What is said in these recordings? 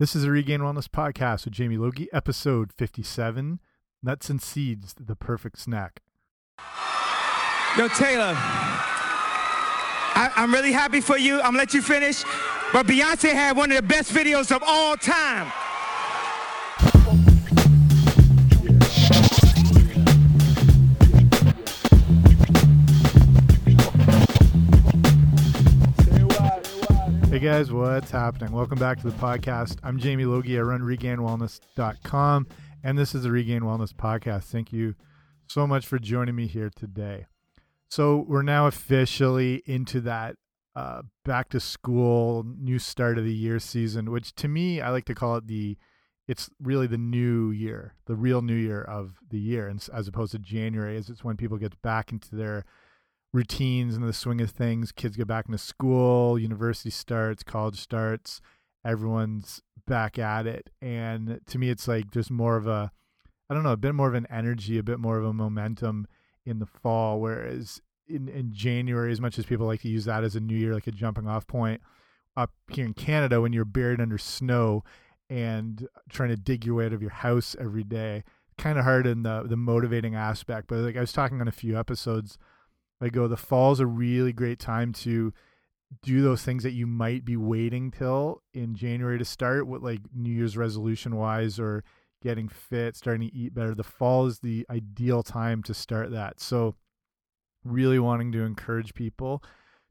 This is a Regained Wellness podcast with Jamie Logie, episode 57 Nuts and Seeds, the perfect snack. Yo, Taylor, I, am really happy for you. I'm gonna let you finish. But Beyonce had one of the best videos of all time. Hey guys, what's happening? Welcome back to the podcast. I'm Jamie Logie. I run regainedwellness.com, and this is the Regained Wellness Podcast. Thank you so much for joining me here today. So, we're now officially into that uh, back to school, new start of the year season, which to me, I like to call it the it's really the new year, the real new year of the year, and as opposed to January, as it's when people get back into their routines and the swing of things. Kids get back into school, university starts, college starts, everyone's back at it. And to me, it's like there's more of a, I don't know, a bit more of an energy, a bit more of a momentum in the fall. Whereas in, in January, as much as people like to use that as a new year, like a jumping off point, up here in Canada, when you're buried under snow and trying to dig your way out of your house every day, kind of hard in the the motivating aspect. But like I was talking on a few episodes I go, oh, the fall's a really great time to do those things that you might be waiting till in January to start with like New Year's resolution wise or getting fit, starting to eat better. The fall is the ideal time to start that. So really wanting to encourage people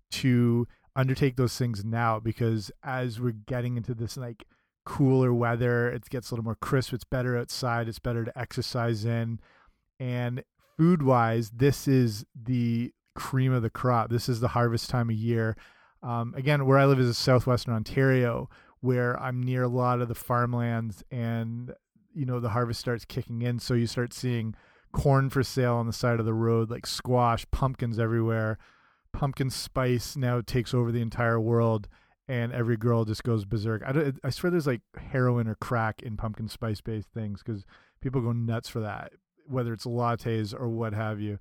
to undertake those things now because as we're getting into this like cooler weather, it gets a little more crisp, it's better outside, it's better to exercise in. And food wise, this is the cream of the crop. This is the harvest time of year. Um, again, where I live is southwestern Ontario, where I'm near a lot of the farmlands, and you know the harvest starts kicking in. So you start seeing corn for sale on the side of the road, like squash, pumpkins everywhere. Pumpkin spice now takes over the entire world, and every girl just goes berserk. I, I swear there's like heroin or crack in pumpkin spice based things because people go nuts for that, whether it's lattes or what have you.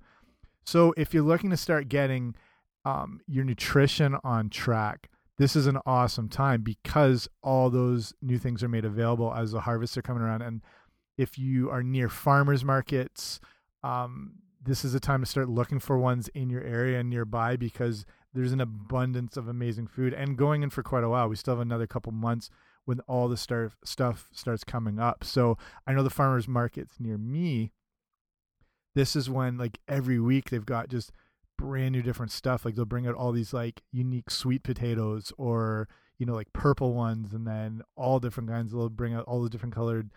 So if you're looking to start getting um, your nutrition on track, this is an awesome time because all those new things are made available as the harvests are coming around. And if you are near farmers markets, um, this is a time to start looking for ones in your area and nearby because there's an abundance of amazing food and going in for quite a while. We still have another couple months when all the stuff starts coming up. So I know the farmers markets near me this is when like every week they've got just brand new different stuff like they'll bring out all these like unique sweet potatoes or you know like purple ones and then all different kinds. They'll bring out all the different colored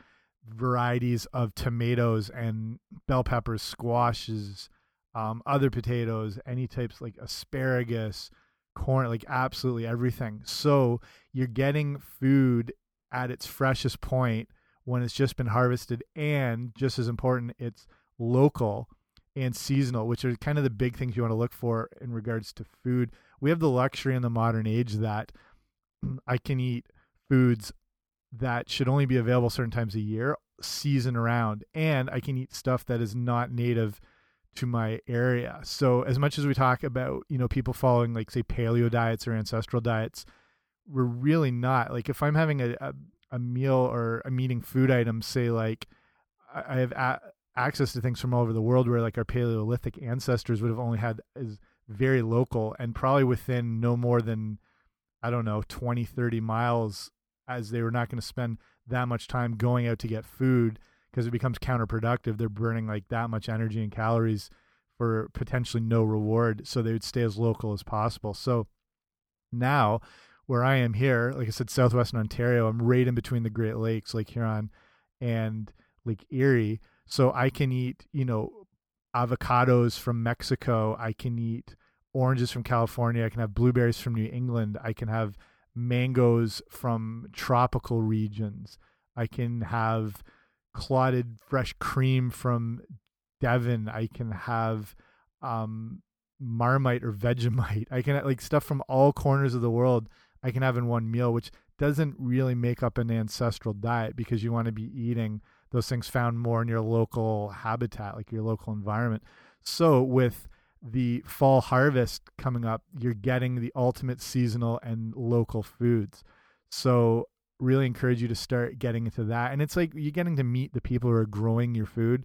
varieties of tomatoes and bell peppers squashes um, other potatoes any types like asparagus corn like absolutely everything. So you're getting food at its freshest point when it's just been harvested and just as important it's local and seasonal, which are kind of the big things you want to look for in regards to food. We have the luxury in the modern age that I can eat foods that should only be available certain times a year, season around, and I can eat stuff that is not native to my area. So as much as we talk about, you know, people following like say paleo diets or ancestral diets, we're really not. Like if I'm having a a, a meal or I'm eating food items, say like I have access to things from all over the world where like our paleolithic ancestors would have only had is very local and probably within no more than i don't know 20 30 miles as they were not going to spend that much time going out to get food because it becomes counterproductive. They're burning like that much energy and calories for potentially no reward so they would stay as local as possible. So now where i am here like i said southwestern ontario i'm right in between the great lakes lake huron and lake erie so I can eat, you know, avocados from Mexico. I can eat oranges from California. I can have blueberries from New England. I can have mangoes from tropical regions. I can have clotted fresh cream from Devon. I can have um, Marmite or Vegemite. I can like stuff from all corners of the world. I can have in one meal, which doesn't really make up an ancestral diet because you want to be eating those things found more in your local habitat, like your local environment. So with the fall harvest coming up, you're getting the ultimate seasonal and local foods. So really encourage you to start getting into that. And it's like you're getting to meet the people who are growing your food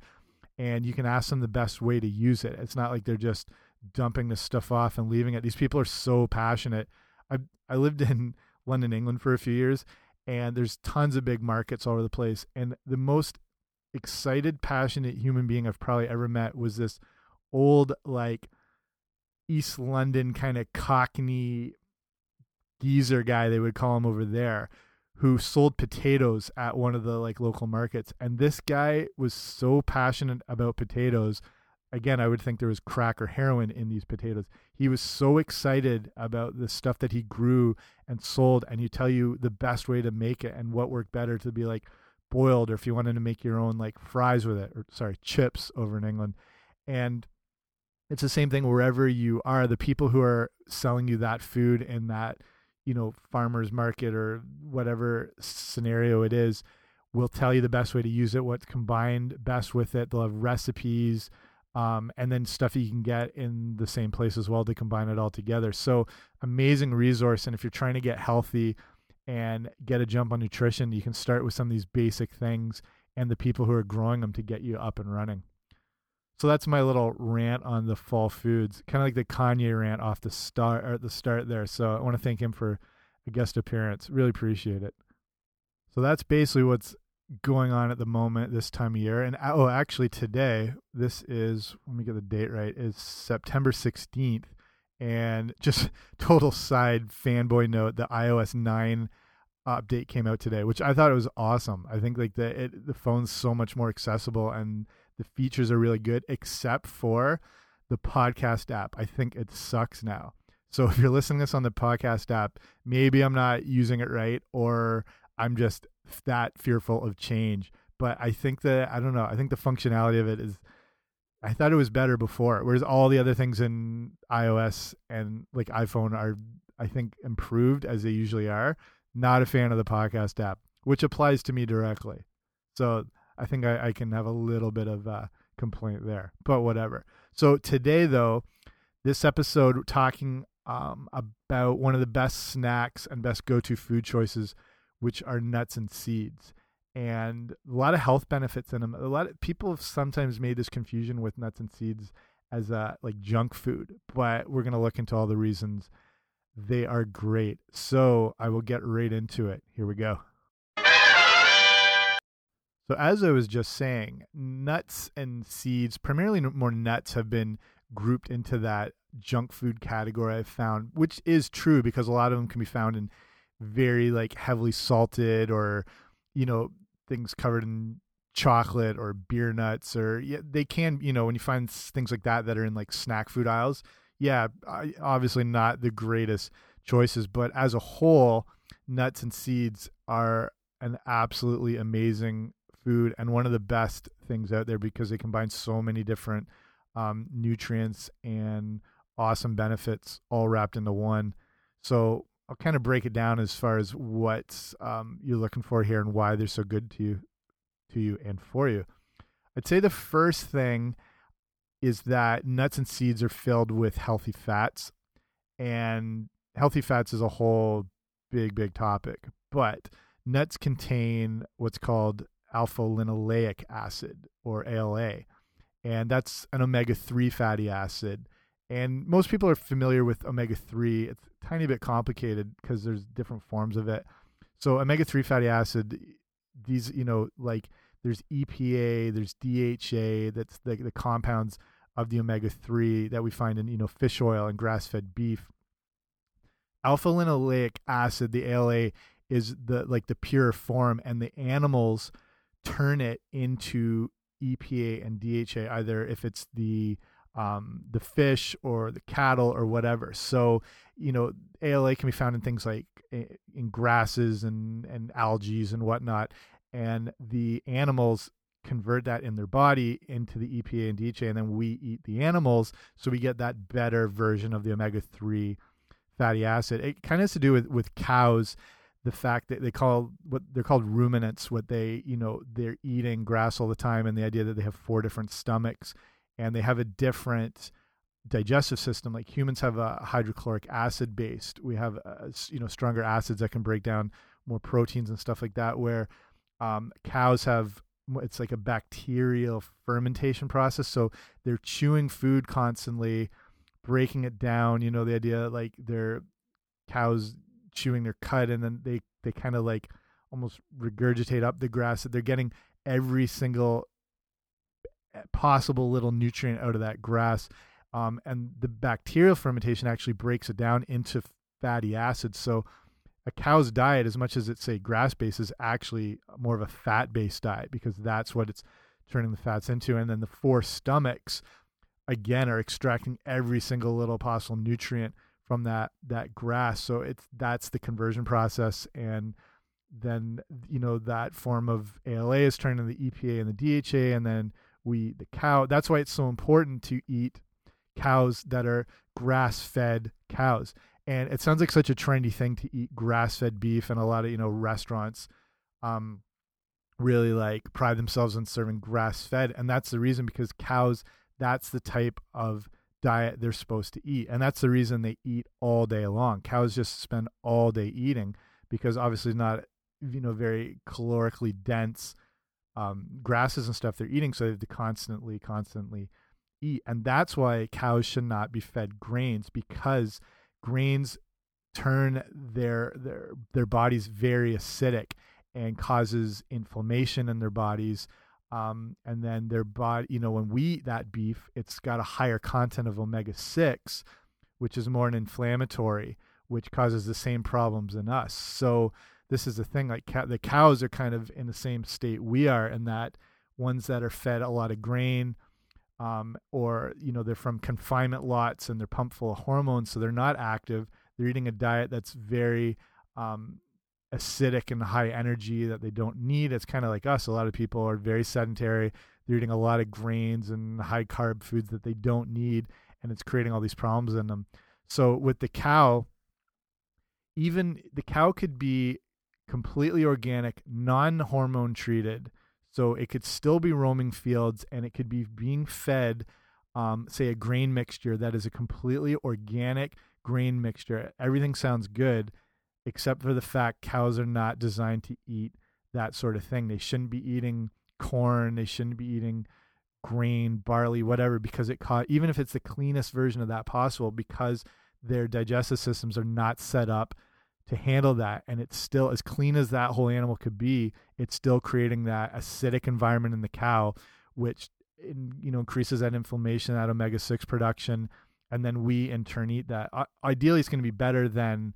and you can ask them the best way to use it. It's not like they're just dumping this stuff off and leaving it. These people are so passionate. I I lived in London, England for a few years and there's tons of big markets all over the place and the most excited, passionate human being I've probably ever met was this old like East London kind of cockney geezer guy they would call him over there who sold potatoes at one of the like local markets and this guy was so passionate about potatoes again i would think there was crack or heroin in these potatoes. He was so excited about the stuff that he grew and sold and he tell you the best way to make it and what worked better to be like boiled or if you wanted to make your own like fries with it or sorry chips over in england. And it's the same thing wherever you are. The people who are selling you that food in that you know farmers market or whatever scenario it is will tell you the best way to use it what's combined best with it. They'll have recipes um, and then stuff you can get in the same place as well to combine it all together so amazing resource and if you're trying to get healthy and get a jump on nutrition you can start with some of these basic things and the people who are growing them to get you up and running so that's my little rant on the fall foods, kind of like the Kanye rant off the start or at the start there. So I want to thank him for a guest appearance. Really appreciate it. So that's basically what's going on at the moment this time of year. And oh, actually today, this is let me get the date right, is September 16th. And just total side fanboy note, the iOS 9 update came out today, which I thought it was awesome. I think like the it, the phone's so much more accessible and the features are really good, except for the podcast app. I think it sucks now. So if you're listening to this on the podcast app, maybe I'm not using it right or I'm just that fearful of change. But I think that, I don't know, I think the functionality of it is, I thought it was better before. Whereas all the other things in iOS and like iPhone are, I think, improved as they usually are. Not a fan of the podcast app, which applies to me directly. So I think I, I can have a little bit of a complaint there, but whatever. So today, though, this episode talking um, about one of the best snacks and best go-to food choices, which are nuts and seeds, and a lot of health benefits in them. A lot of people have sometimes made this confusion with nuts and seeds as a like junk food, but we're gonna look into all the reasons they are great. So I will get right into it. Here we go. So, as I was just saying, nuts and seeds, primarily more nuts, have been grouped into that junk food category I've found, which is true because a lot of them can be found in very like heavily salted or, you know, things covered in chocolate or beer nuts or yeah, they can, you know, when you find things like that that are in like snack food aisles, yeah, obviously not the greatest choices, but as a whole, nuts and seeds are an absolutely amazing food and one of the best things out there because they combine so many different um, nutrients and awesome benefits all wrapped into one. So I'll kind of break it down as far as what um, you're looking for here and why they're so good to you, to you and for you. I'd say the first thing is that nuts and seeds are filled with healthy fats, and healthy fats is a whole big, big topic. But nuts contain what's called alpha linoleic acid or ALA. And that's an omega 3 fatty acid. And most people are familiar with omega 3. It's a tiny bit complicated because there's different forms of it. So, omega 3 fatty acid, these, you know, like there's EPA, there's DHA, that's the, the compounds of the omega 3 that we find in, you know, fish oil and grass fed beef. Alpha linoleic acid, the ALA, is the like the pure form, and the animals turn it into EPA and DHA, either if it's the um, the fish or the cattle or whatever. So, you know, ALA can be found in things like eh, in grasses and and algae and whatnot, and the animals convert that in their body into the EPA and DHA, and then we eat the animals, so we get that better version of the omega three fatty acid. It kind of has to do with with cows the fact that they call what they're called ruminants what they you know they're eating grass all the time and the idea that they have four different stomachs and they have a different digestive system like humans have a hydrochloric acid based we have uh, you know stronger acids that can break down more proteins and stuff like that. Where um, cows have it's like a bacterial fermentation process, so they're chewing food constantly, breaking it down. You know, the idea like they're cows chewing their cud, and then they they kind of like almost regurgitate up the grass. That they're getting every single possible little nutrient out of that grass. Um, and the bacterial fermentation actually breaks it down into fatty acids. So a cow's diet, as much as it's say grass based, is actually more of a fat based diet because that's what it's turning the fats into. And then the four stomachs, again, are extracting every single little possible nutrient from that that grass. So it's that's the conversion process, and then you know that form of ALA is turning into the EPA and the DHA, and then we the cow. That's why it's so important to eat cows that are grass fed cows. And it sounds like such a trendy thing to eat grass-fed beef and a lot of you know restaurants um really like pride themselves on serving grass-fed. And that's the reason because cows that's the type of diet they're supposed to eat. And that's the reason they eat all day long. Cows just spend all day eating because obviously not you know very calorically dense um, grasses and stuff they're eating so they have to constantly constantly eat. And that's why cows should not be fed grains because grains turn their their their bodies very acidic and causes inflammation in their bodies. Um, and then their body you know when we eat that beef it's got a higher content of omega-6 which is more an inflammatory which causes the same problems in us. So this is the thing like the cows are kind of in the same state we are in that ones that are fed a lot of grain um, or you know they're from confinement lots and they're pumped full of hormones, so they're not active. They're eating a diet that's very um, acidic and high energy that they don't need. It's kind of like us. A lot of people are very sedentary. They're eating a lot of grains and high carb foods that they don't need, and it's creating all these problems in them. So with the cow, even the cow could be completely organic, non hormone treated so it could still be roaming fields and it could be being fed, um, say, a grain mixture that is a completely organic grain mixture. Everything sounds good, except for the fact cows are not designed to eat that sort of thing. They shouldn't be eating corn, they shouldn't be eating grain, barley, whatever, because it caught, even if it's the cleanest version of that possible, because their digestive systems are not set up to handle that and it's still as clean as that whole animal could be it's still creating that acidic environment in the cow which in, you know increases that inflammation that omega-6 production and then we in turn eat that. Ideally it's going to be better than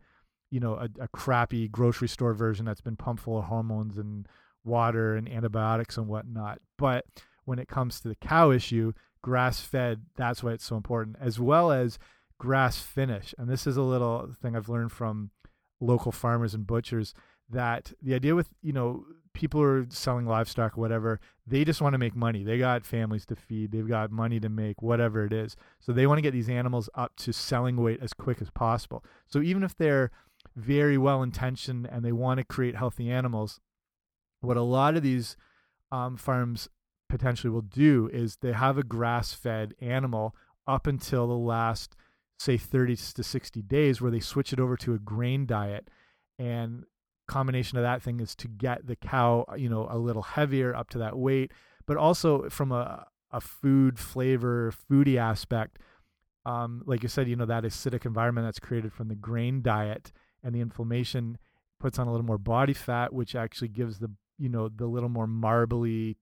you know a, a, crappy grocery store version that's been pumped full of hormones and water and antibiotics and whatnot. But when it comes to the cow issue grass fed that's why it's so important as well as grass finish. And this is a little thing i've learned from local farmers and butchers that the idea with you know people are selling livestock or whatever they just want to make money. They got families to feed. They've got money to make whatever it is. So they want to get these animals up to selling weight as quick as possible. So even if they're very well intentioned and they want to create healthy animals what a lot of these um, farms potentially will do is they have a grass fed animal up until the last say 30 to 60 days where they switch it over to a grain diet. And combination of that thing is to get the cow you know a little heavier up to that weight. But also from a, a food flavor foodie aspect um, like you said you know that acidic environment that's created from the grain diet and the inflammation puts on a little more body fat which actually gives the you know the little more marbly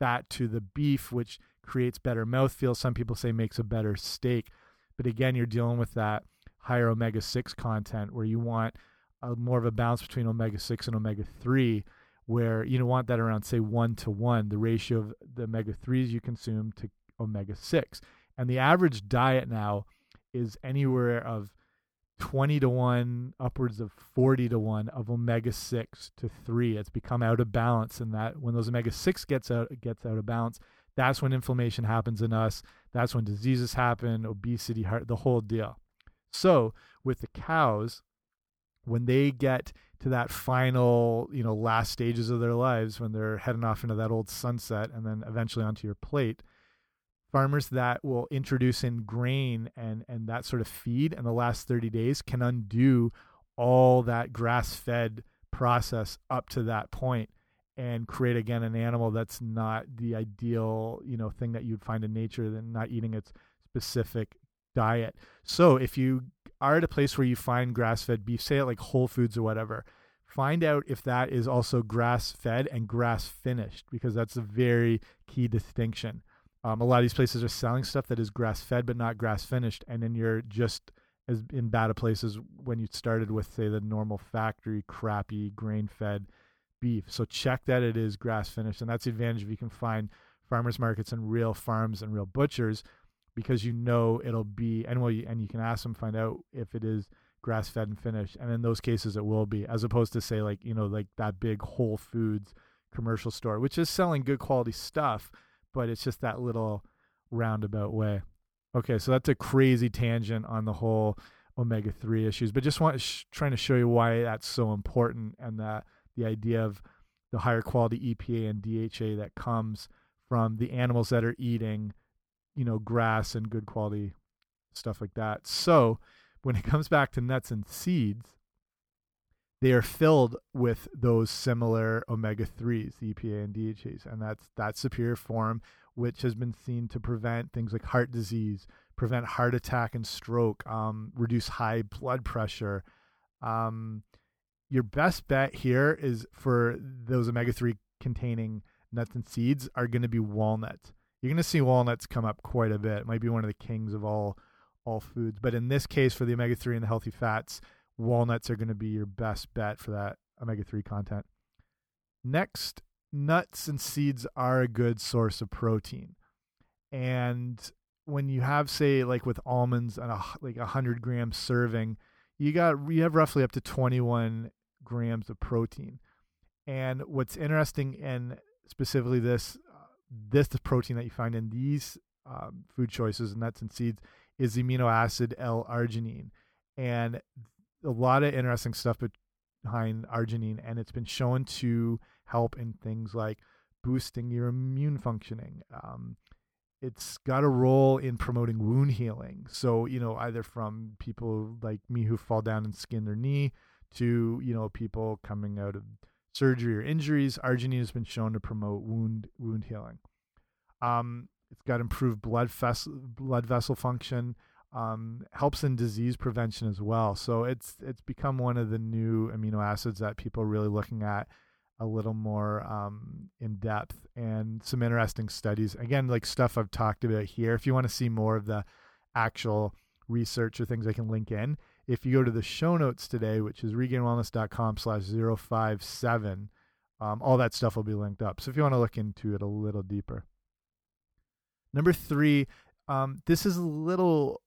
fat to the beef which creates better mouthfeel. Some people say makes a better steak but again, you're dealing with that higher omega 6 content where you want a, more of a balance between omega 6 and omega 3, where you don't want that around, say, one to one, the ratio of the omega 3s you consume to omega 6. And the average diet now is anywhere of 20 to 1 upwards of 40 to 1 of omega 6 to 3 it's become out of balance and that when those omega 6 gets out gets out of balance that's when inflammation happens in us. That's when diseases happen, obesity, heart, the whole deal. So with the cows, when they get to that final, you know, last stages of their lives, when they're heading off into that old sunset and then eventually onto your plate, farmers that will introduce in grain and and that sort of feed in the last 30 days can undo all that grass-fed process up to that point and create again an animal that's not the ideal you know thing that you'd find in nature than not eating its specific diet. So if you are at a place where you find grass-fed beef say at like whole foods or whatever find out if that is also grass-fed and grass-finished because that's a very key distinction. Um, a lot of these places are selling stuff that is grass-fed but not grass-finished and then you're just as in bad of places when you started with say the normal factory crappy grain-fed beef. So check that it is grass finished, and that's the advantage if you can find farmers markets and real farms and real butchers, because you know it'll be and well, you, and you can ask them find out if it is grass fed and finished, and in those cases it will be, as opposed to say like you know like that big Whole Foods commercial store, which is selling good quality stuff, but it's just that little roundabout way. Okay, so that's a crazy tangent on the whole omega 3 issues, but just want trying to show you why that's so important and that the idea of the higher quality EPA and DHA that comes from the animals that are eating, you know, grass and good quality stuff like that. So when it comes back to nuts and seeds, they are filled with those similar omega 3s, EPA and DHAs, and that's that superior form, which has been seen to prevent things like heart disease, prevent heart attack and stroke, um, reduce high blood pressure, um, your best bet here is for those omega 3 containing nuts and seeds are going to be walnuts. You're going to see walnuts come up quite a bit. It might be one of the kings of all all foods, but in this case for the omega 3 and the healthy fats, walnuts are going to be your best bet for that omega 3 content. Next, nuts and seeds are a good source of protein. And when you have say like with almonds and a like a 100 gram serving, you got you have roughly up to 21 grams of protein. And what's interesting in specifically this uh, this protein that you find in these um, food choices, nuts and seeds, is the amino acid L-arginine, and a lot of interesting stuff behind arginine, and it's been shown to help in things like boosting your immune functioning. Um, it's got a role in promoting wound healing. So, you know, either from people like me who fall down and skin their knee to, you know, people coming out of surgery or injuries, arginine has been shown to promote wound wound healing. Um, it's got improved blood vessel blood vessel function, um, helps in disease prevention as well. So it's it's become one of the new amino acids that people are really looking at a little more um, in depth and some interesting studies. Again, like stuff I've talked about here. If you want to see more of the actual research or things I can link in, if you go to the show notes today, which is regainedwellness.com slash 057, um, all that stuff will be linked up. So if you want to look into it a little deeper. Number three, um, this is a little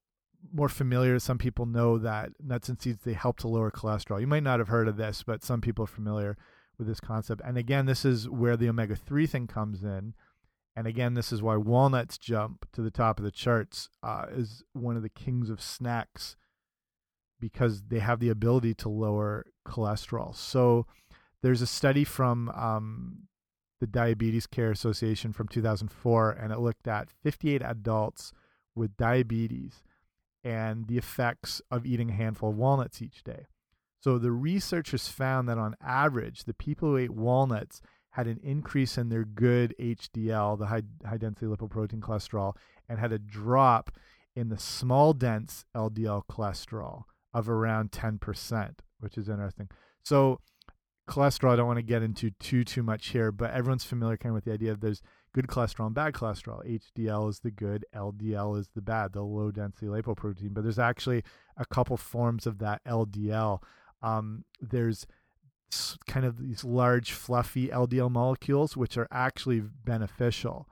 more familiar. Some people know that nuts and seeds, they help to lower cholesterol. You might not have heard of this, but some people are familiar with this concept. And again, this is where the omega 3 thing comes in. And again, this is why walnuts jump to the top of the charts uh, is one of the kings of snacks because they have the ability to lower cholesterol. So there's a study from um, the Diabetes Care Association from 2004, and it looked at 58 adults with diabetes and the effects of eating a handful of walnuts each day. So the researchers found that on average, the people who ate walnuts had an increase in their good HDL, the high, high density lipoprotein cholesterol, and had a drop in the small dense LDL cholesterol of around 10%, which is interesting. So cholesterol, I don't want to get into too, too much here, but everyone's familiar kind of with the idea of there's good cholesterol and bad cholesterol. HDL is the good, LDL is the bad, the low density lipoprotein. But there's actually a couple forms of that LDL um, there's kind of these large fluffy LDL molecules which are actually beneficial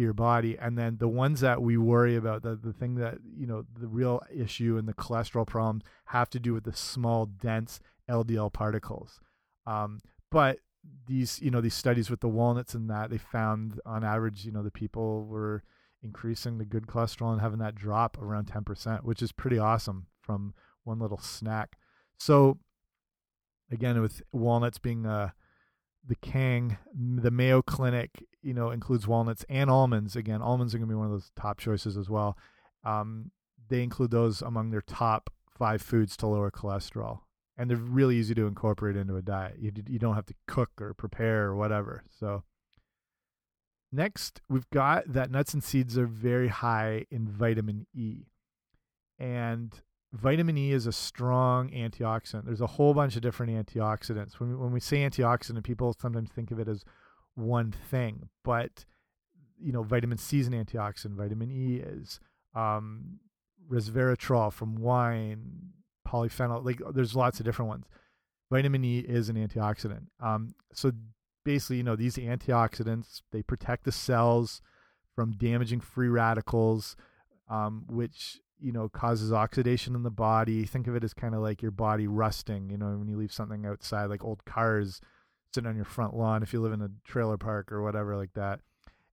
your body and then the ones that we worry about the the thing that you know the real issue and the cholesterol problems have to do with the small dense LDL particles. Um, but these you know these studies with the walnuts and that they found on average you know the people were increasing the good cholesterol and having that drop around 10% which is pretty awesome from one little snack. So again with walnuts being uh, the Kang, The Mayo Clinic, you know, includes walnuts and almonds. Again, almonds are going to be one of those top choices as well. Um, they include those among their top five foods to lower cholesterol. and they're really easy to incorporate into a diet. You you don't have to cook or prepare or whatever. So next, we've got that nuts and seeds are very high in vitamin E, and vitamin E is a strong antioxidant. There's a whole bunch of different antioxidants. When we, when we say antioxidant, people sometimes think of it as one thing, but you know, vitamin C is an antioxidant. Vitamin E is um, resveratrol from wine, polyphenol. Like there's lots of different ones. Vitamin E is an antioxidant. Um, so basically, you know, these antioxidants they protect the cells from damaging free radicals, um, which you know causes oxidation in the body. Think of it as kind of like your body rusting. You know, when you leave something outside, like old cars sitting on your front lawn, if you live in a trailer park or whatever like that.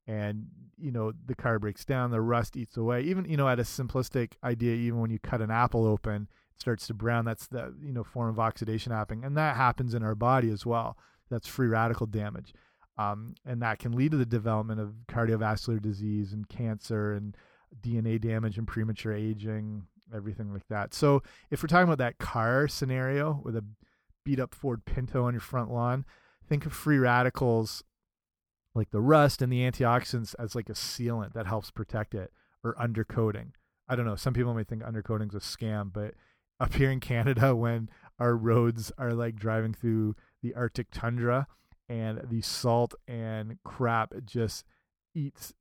And you know the car breaks down the rust eats away. Even you know at a simplistic idea even when you cut an apple open it starts to brown. That's the you know form of oxidation happening. And that happens in our body as well. That's free radical damage. Um, and that can lead to the development of cardiovascular disease and cancer and dna damage and premature aging everything like that so if we're talking about that car scenario with a beat up ford pinto on your front lawn think of free radicals like the rust and the antioxidants as like a sealant that helps protect it or undercoating. I don't know. Some people may think undercoating's a scam, but up here in Canada, when our roads are like driving through the Arctic tundra and the salt and crap just eats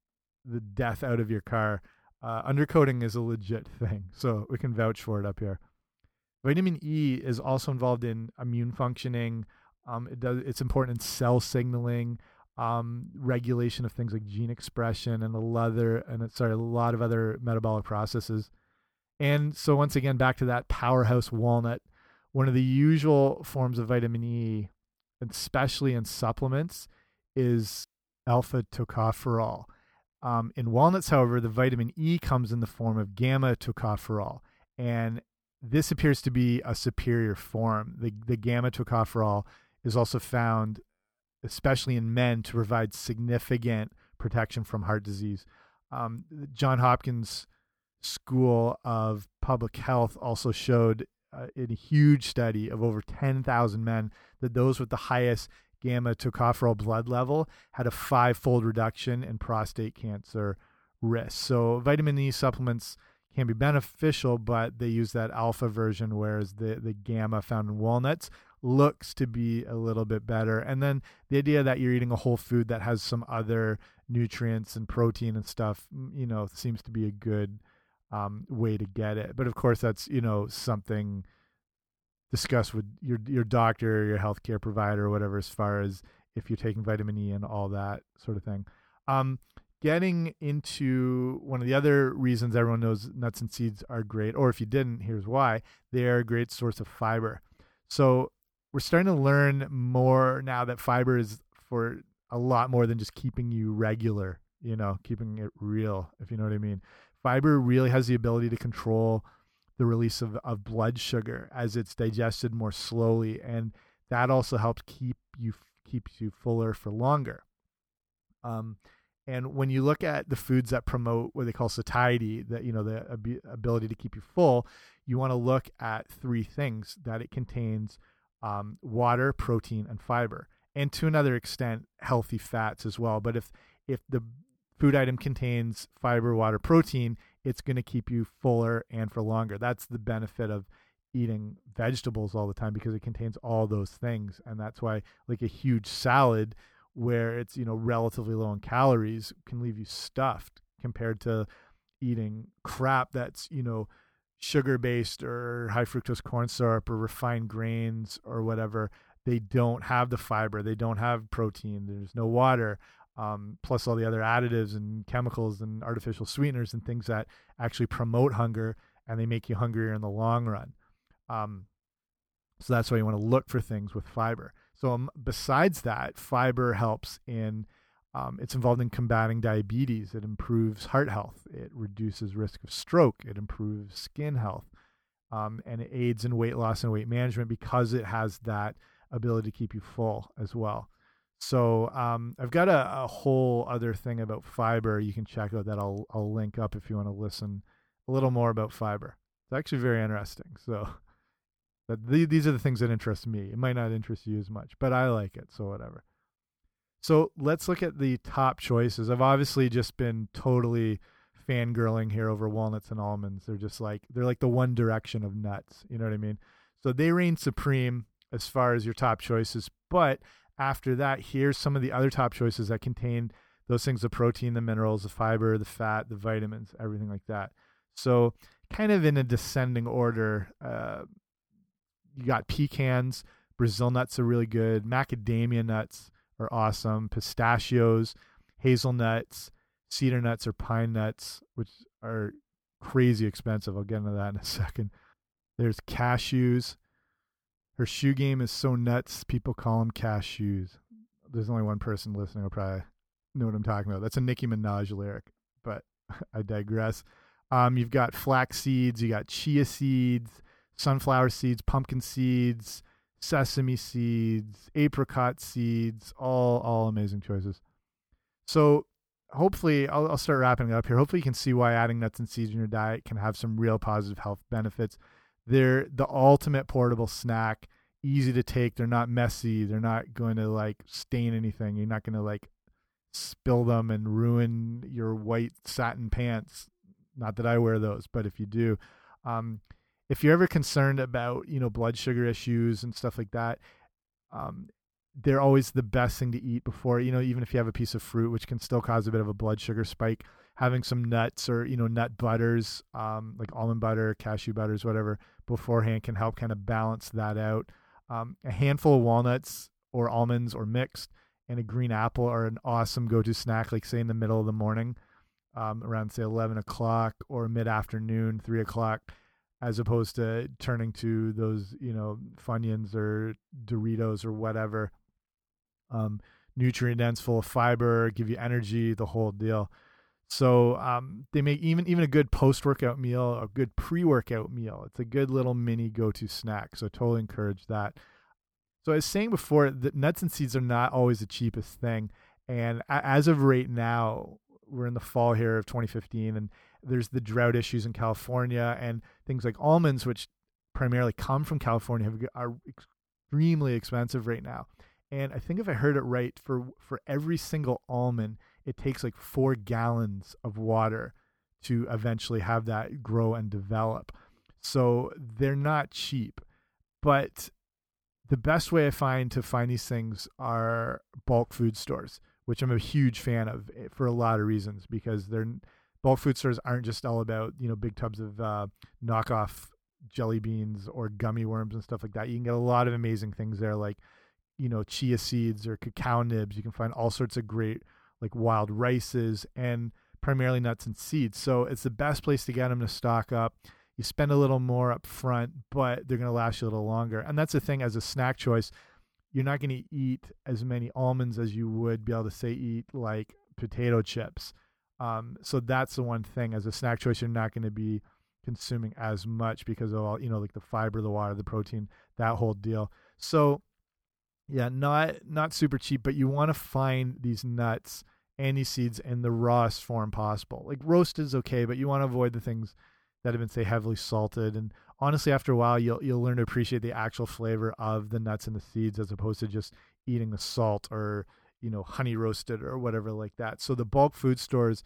the death out of your car, uh, undercoating is a legit thing. So we can vouch for it up here. Vitamin E is also involved in immune functioning. Um, it does. It's important in cell signaling um, regulation of things like gene expression and a leather and sorry a lot of other metabolic processes. And so once again, back to that powerhouse walnut. One of the usual forms of vitamin E, especially in supplements, is alpha tocopherol. Um, in walnuts, however, the vitamin E comes in the form of gamma tocopherol, and this appears to be a superior form. The, the gamma tocopherol is also found especially in men, to provide significant protection from heart disease. Um, John Hopkins School of Public Health also showed uh, in a huge study of over 10,000 men that those with the highest gamma tocopherol blood level had a five-fold reduction in prostate cancer risk. So vitamin E supplements can be beneficial, but they use that alpha version, whereas the the gamma found in walnuts looks to be a little bit better. And then the idea that you're eating a whole food that has some other nutrients and protein and stuff, you know, seems to be a good um, way to get it. But of course, that's you know something discussed with your your doctor, or your healthcare provider, or whatever, as far as if you're taking vitamin E and all that sort of thing. Um, getting into one of the other reasons everyone knows nuts and seeds are great, or if you didn't, here's why: they are a great source of fiber. So we're starting to learn more now that fiber is for a lot more than just keeping you regular, you know, keeping it real, if you know what I mean. Fiber really has the ability to control the release of, of blood sugar as it's digested more slowly. And that also helps keep you keeps you fuller for longer. Um, and when you look at the foods that promote what they call satiety, that you know the ab ability to keep you full, you want to look at three things that it contains um, water, protein, and fiber, and to another extent, healthy fats as well. But if if the food item contains fiber, water, protein, it's going to keep you fuller and for longer. That's the benefit of eating vegetables all the time because it contains all those things, and that's why like a huge salad where it's you know relatively low in calories can leave you stuffed compared to eating crap that's you know sugar based or high fructose corn syrup or refined grains or whatever, they don't have the fiber, they don't have protein, there's no water, um, plus all the other additives and chemicals and artificial sweeteners and things that actually promote hunger and they make you hungrier in the long run. Um, so that's why you want to look for things with fiber. So um, besides that, fiber helps in um, it's involved in combating diabetes. It improves heart health. It reduces risk of stroke. It improves skin health. Um, and it aids in weight loss and weight management because it has that ability to keep you full as well. So um, I've got a, a, whole other thing about fiber you can check out that I'll I'll link up if you want to listen a little more about fiber. It's actually very interesting. So But the, these are the things that interest me. It might not interest you as much, but I like it, so whatever. So let's look at the top choices. I've obviously just been totally fangirling here over walnuts and almonds. They're just like they're like the one direction of nuts. You know what I mean? So they reign supreme as far as your top choices. But after that, here's some of the other top choices that contain those things the protein, the minerals, the fiber, the fat, the vitamins, everything like that. So, kind of in a descending order, uh, you got pecans, Brazil nuts are really good, macadamia nuts are awesome, pistachios, hazelnuts, cedar nuts or pine nuts, which are crazy expensive. I'll get into that in a second. There's cashews. Her shoe game is so nuts, people call them cash shoes. There's only one person listening who probably know what I'm talking about. That's a Nicki Minaj lyric, but I digress. Um, you've got flax seeds, you got chia seeds, sunflower seeds, pumpkin seeds, sesame seeds, apricot seeds, all all amazing choices. So hopefully I'll, I'll start wrapping it up here. Hopefully you can see why adding nuts and seeds in your diet can have some real positive health benefits. They're the ultimate portable snack, easy to take. They're not messy. They're not going to like stain anything. You're not going to like spill them and ruin your white satin pants. Not that I wear those, but if you do, um, if you're ever concerned about you know blood sugar issues and stuff like that, um, they're always the best thing to eat before you know even if you have a piece of fruit which can still cause a bit of a blood sugar spike having some nuts or you know nut butters um, like almond butter cashew butters whatever beforehand can help kind of balance that out um, a handful of walnuts or almonds or mixed and a green apple are an awesome go-to snack like say in the middle of the morning um, around say 11 o'clock or mid-afternoon 3 o'clock as opposed to turning to those you know funyuns or doritos or whatever um, nutrient dense, full of fiber, give you energy, the whole deal. So um, they make even even a good post workout meal, a good pre workout meal. It's a good little mini go to snack. So I totally encourage that. So I was saying before, that nuts and seeds are not always the cheapest thing, and as of right now, we're in the fall here of 2015, and there's the drought issues in California, and things like almonds, which primarily come from California, have, are extremely expensive right now and I think if I heard it right, for for every single almond, it takes like four gallons of water to eventually have that grow and develop. So they're not cheap, but the best way I find to find these things are bulk food stores, which I'm a huge fan of eh, for a lot of reasons because they're bulk food stores aren't just all about you know big tubs of uh, knockoff jelly beans or gummy worms and stuff like that. You can get a lot of amazing things there, like you know chia seeds or cacao nibs. You can find all sorts of great like wild rices and primarily nuts and seeds. So it's the best place to get them to stock up. You spend a little more up front, but they're going to last you a little longer. And that's the thing as a snack choice, you're not going to eat as many almonds as you would be able to say eat like potato chips. Um, so that's the one thing as a snack choice, you're not going to be consuming as much because of all, you know, like the fiber, the water, the protein, that whole deal. So yeah, not not super cheap, but you want to find these nuts and these seeds in the rawest form possible. Like roast is okay, but you want to avoid the things that have been say heavily salted. And honestly, after a while, you'll you'll learn to appreciate the actual flavor of the nuts and the seeds as opposed to just eating the salt or you know honey roasted or whatever like that. So the bulk food stores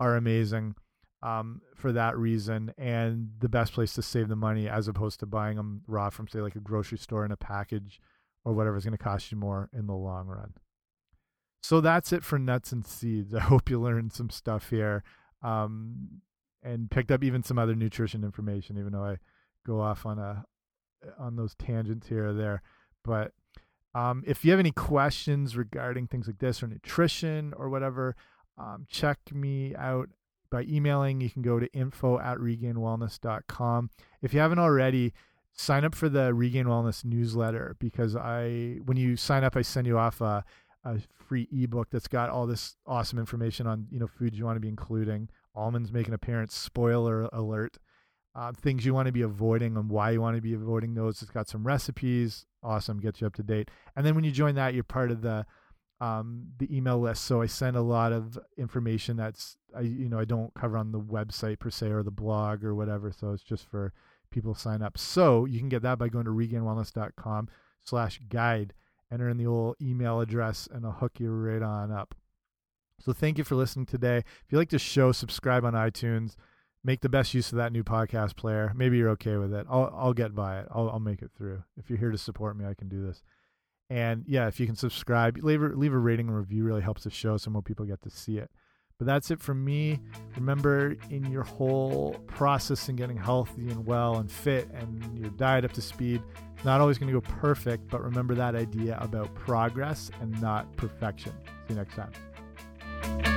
are amazing um, for that reason, and the best place to save the money as opposed to buying them raw from say like a grocery store in a package or whatever is going to cost you more in the long run. So that's it for nuts and seeds. I hope you learned some stuff here um, and picked up even some other nutrition information, even though I go off on a on those tangents here or there. But um, if you have any questions regarding things like this or nutrition or whatever, um, check me out by emailing. You can go to info at regainedwellness.com. If you haven't already, sign up for the Regained Wellness newsletter because I, when you sign up, I send you off a, a free ebook that's got all this awesome information on you know foods you want to be including. Almonds make an appearance. Spoiler alert. Uh, things you want to be avoiding and why you want to be avoiding those. It's got some recipes. Awesome, gets you up to date. And then when you join that, you're part of the um, the email list. So I send a lot of information that's I you know I don't cover on the website per se or the blog or whatever. So it's just for people sign up. So you can get that by going to regainedwellness.com slash guide, enter in the old email address, and I'll hook you right on up. So thank you for listening today. If you like the show, subscribe on iTunes. Make the best use of that new podcast player. Maybe you're okay with it. I'll I'll get by it. I'll I'll make it through. If you're here to support me, I can do this. And yeah, if you can subscribe, leave a, leave a rating and review really helps the show so more people get to see it. But that's it from me. Remember, in your whole process and getting healthy and well and fit and your diet up to speed, not always going to go perfect, but remember that idea about progress and not perfection. See you next time.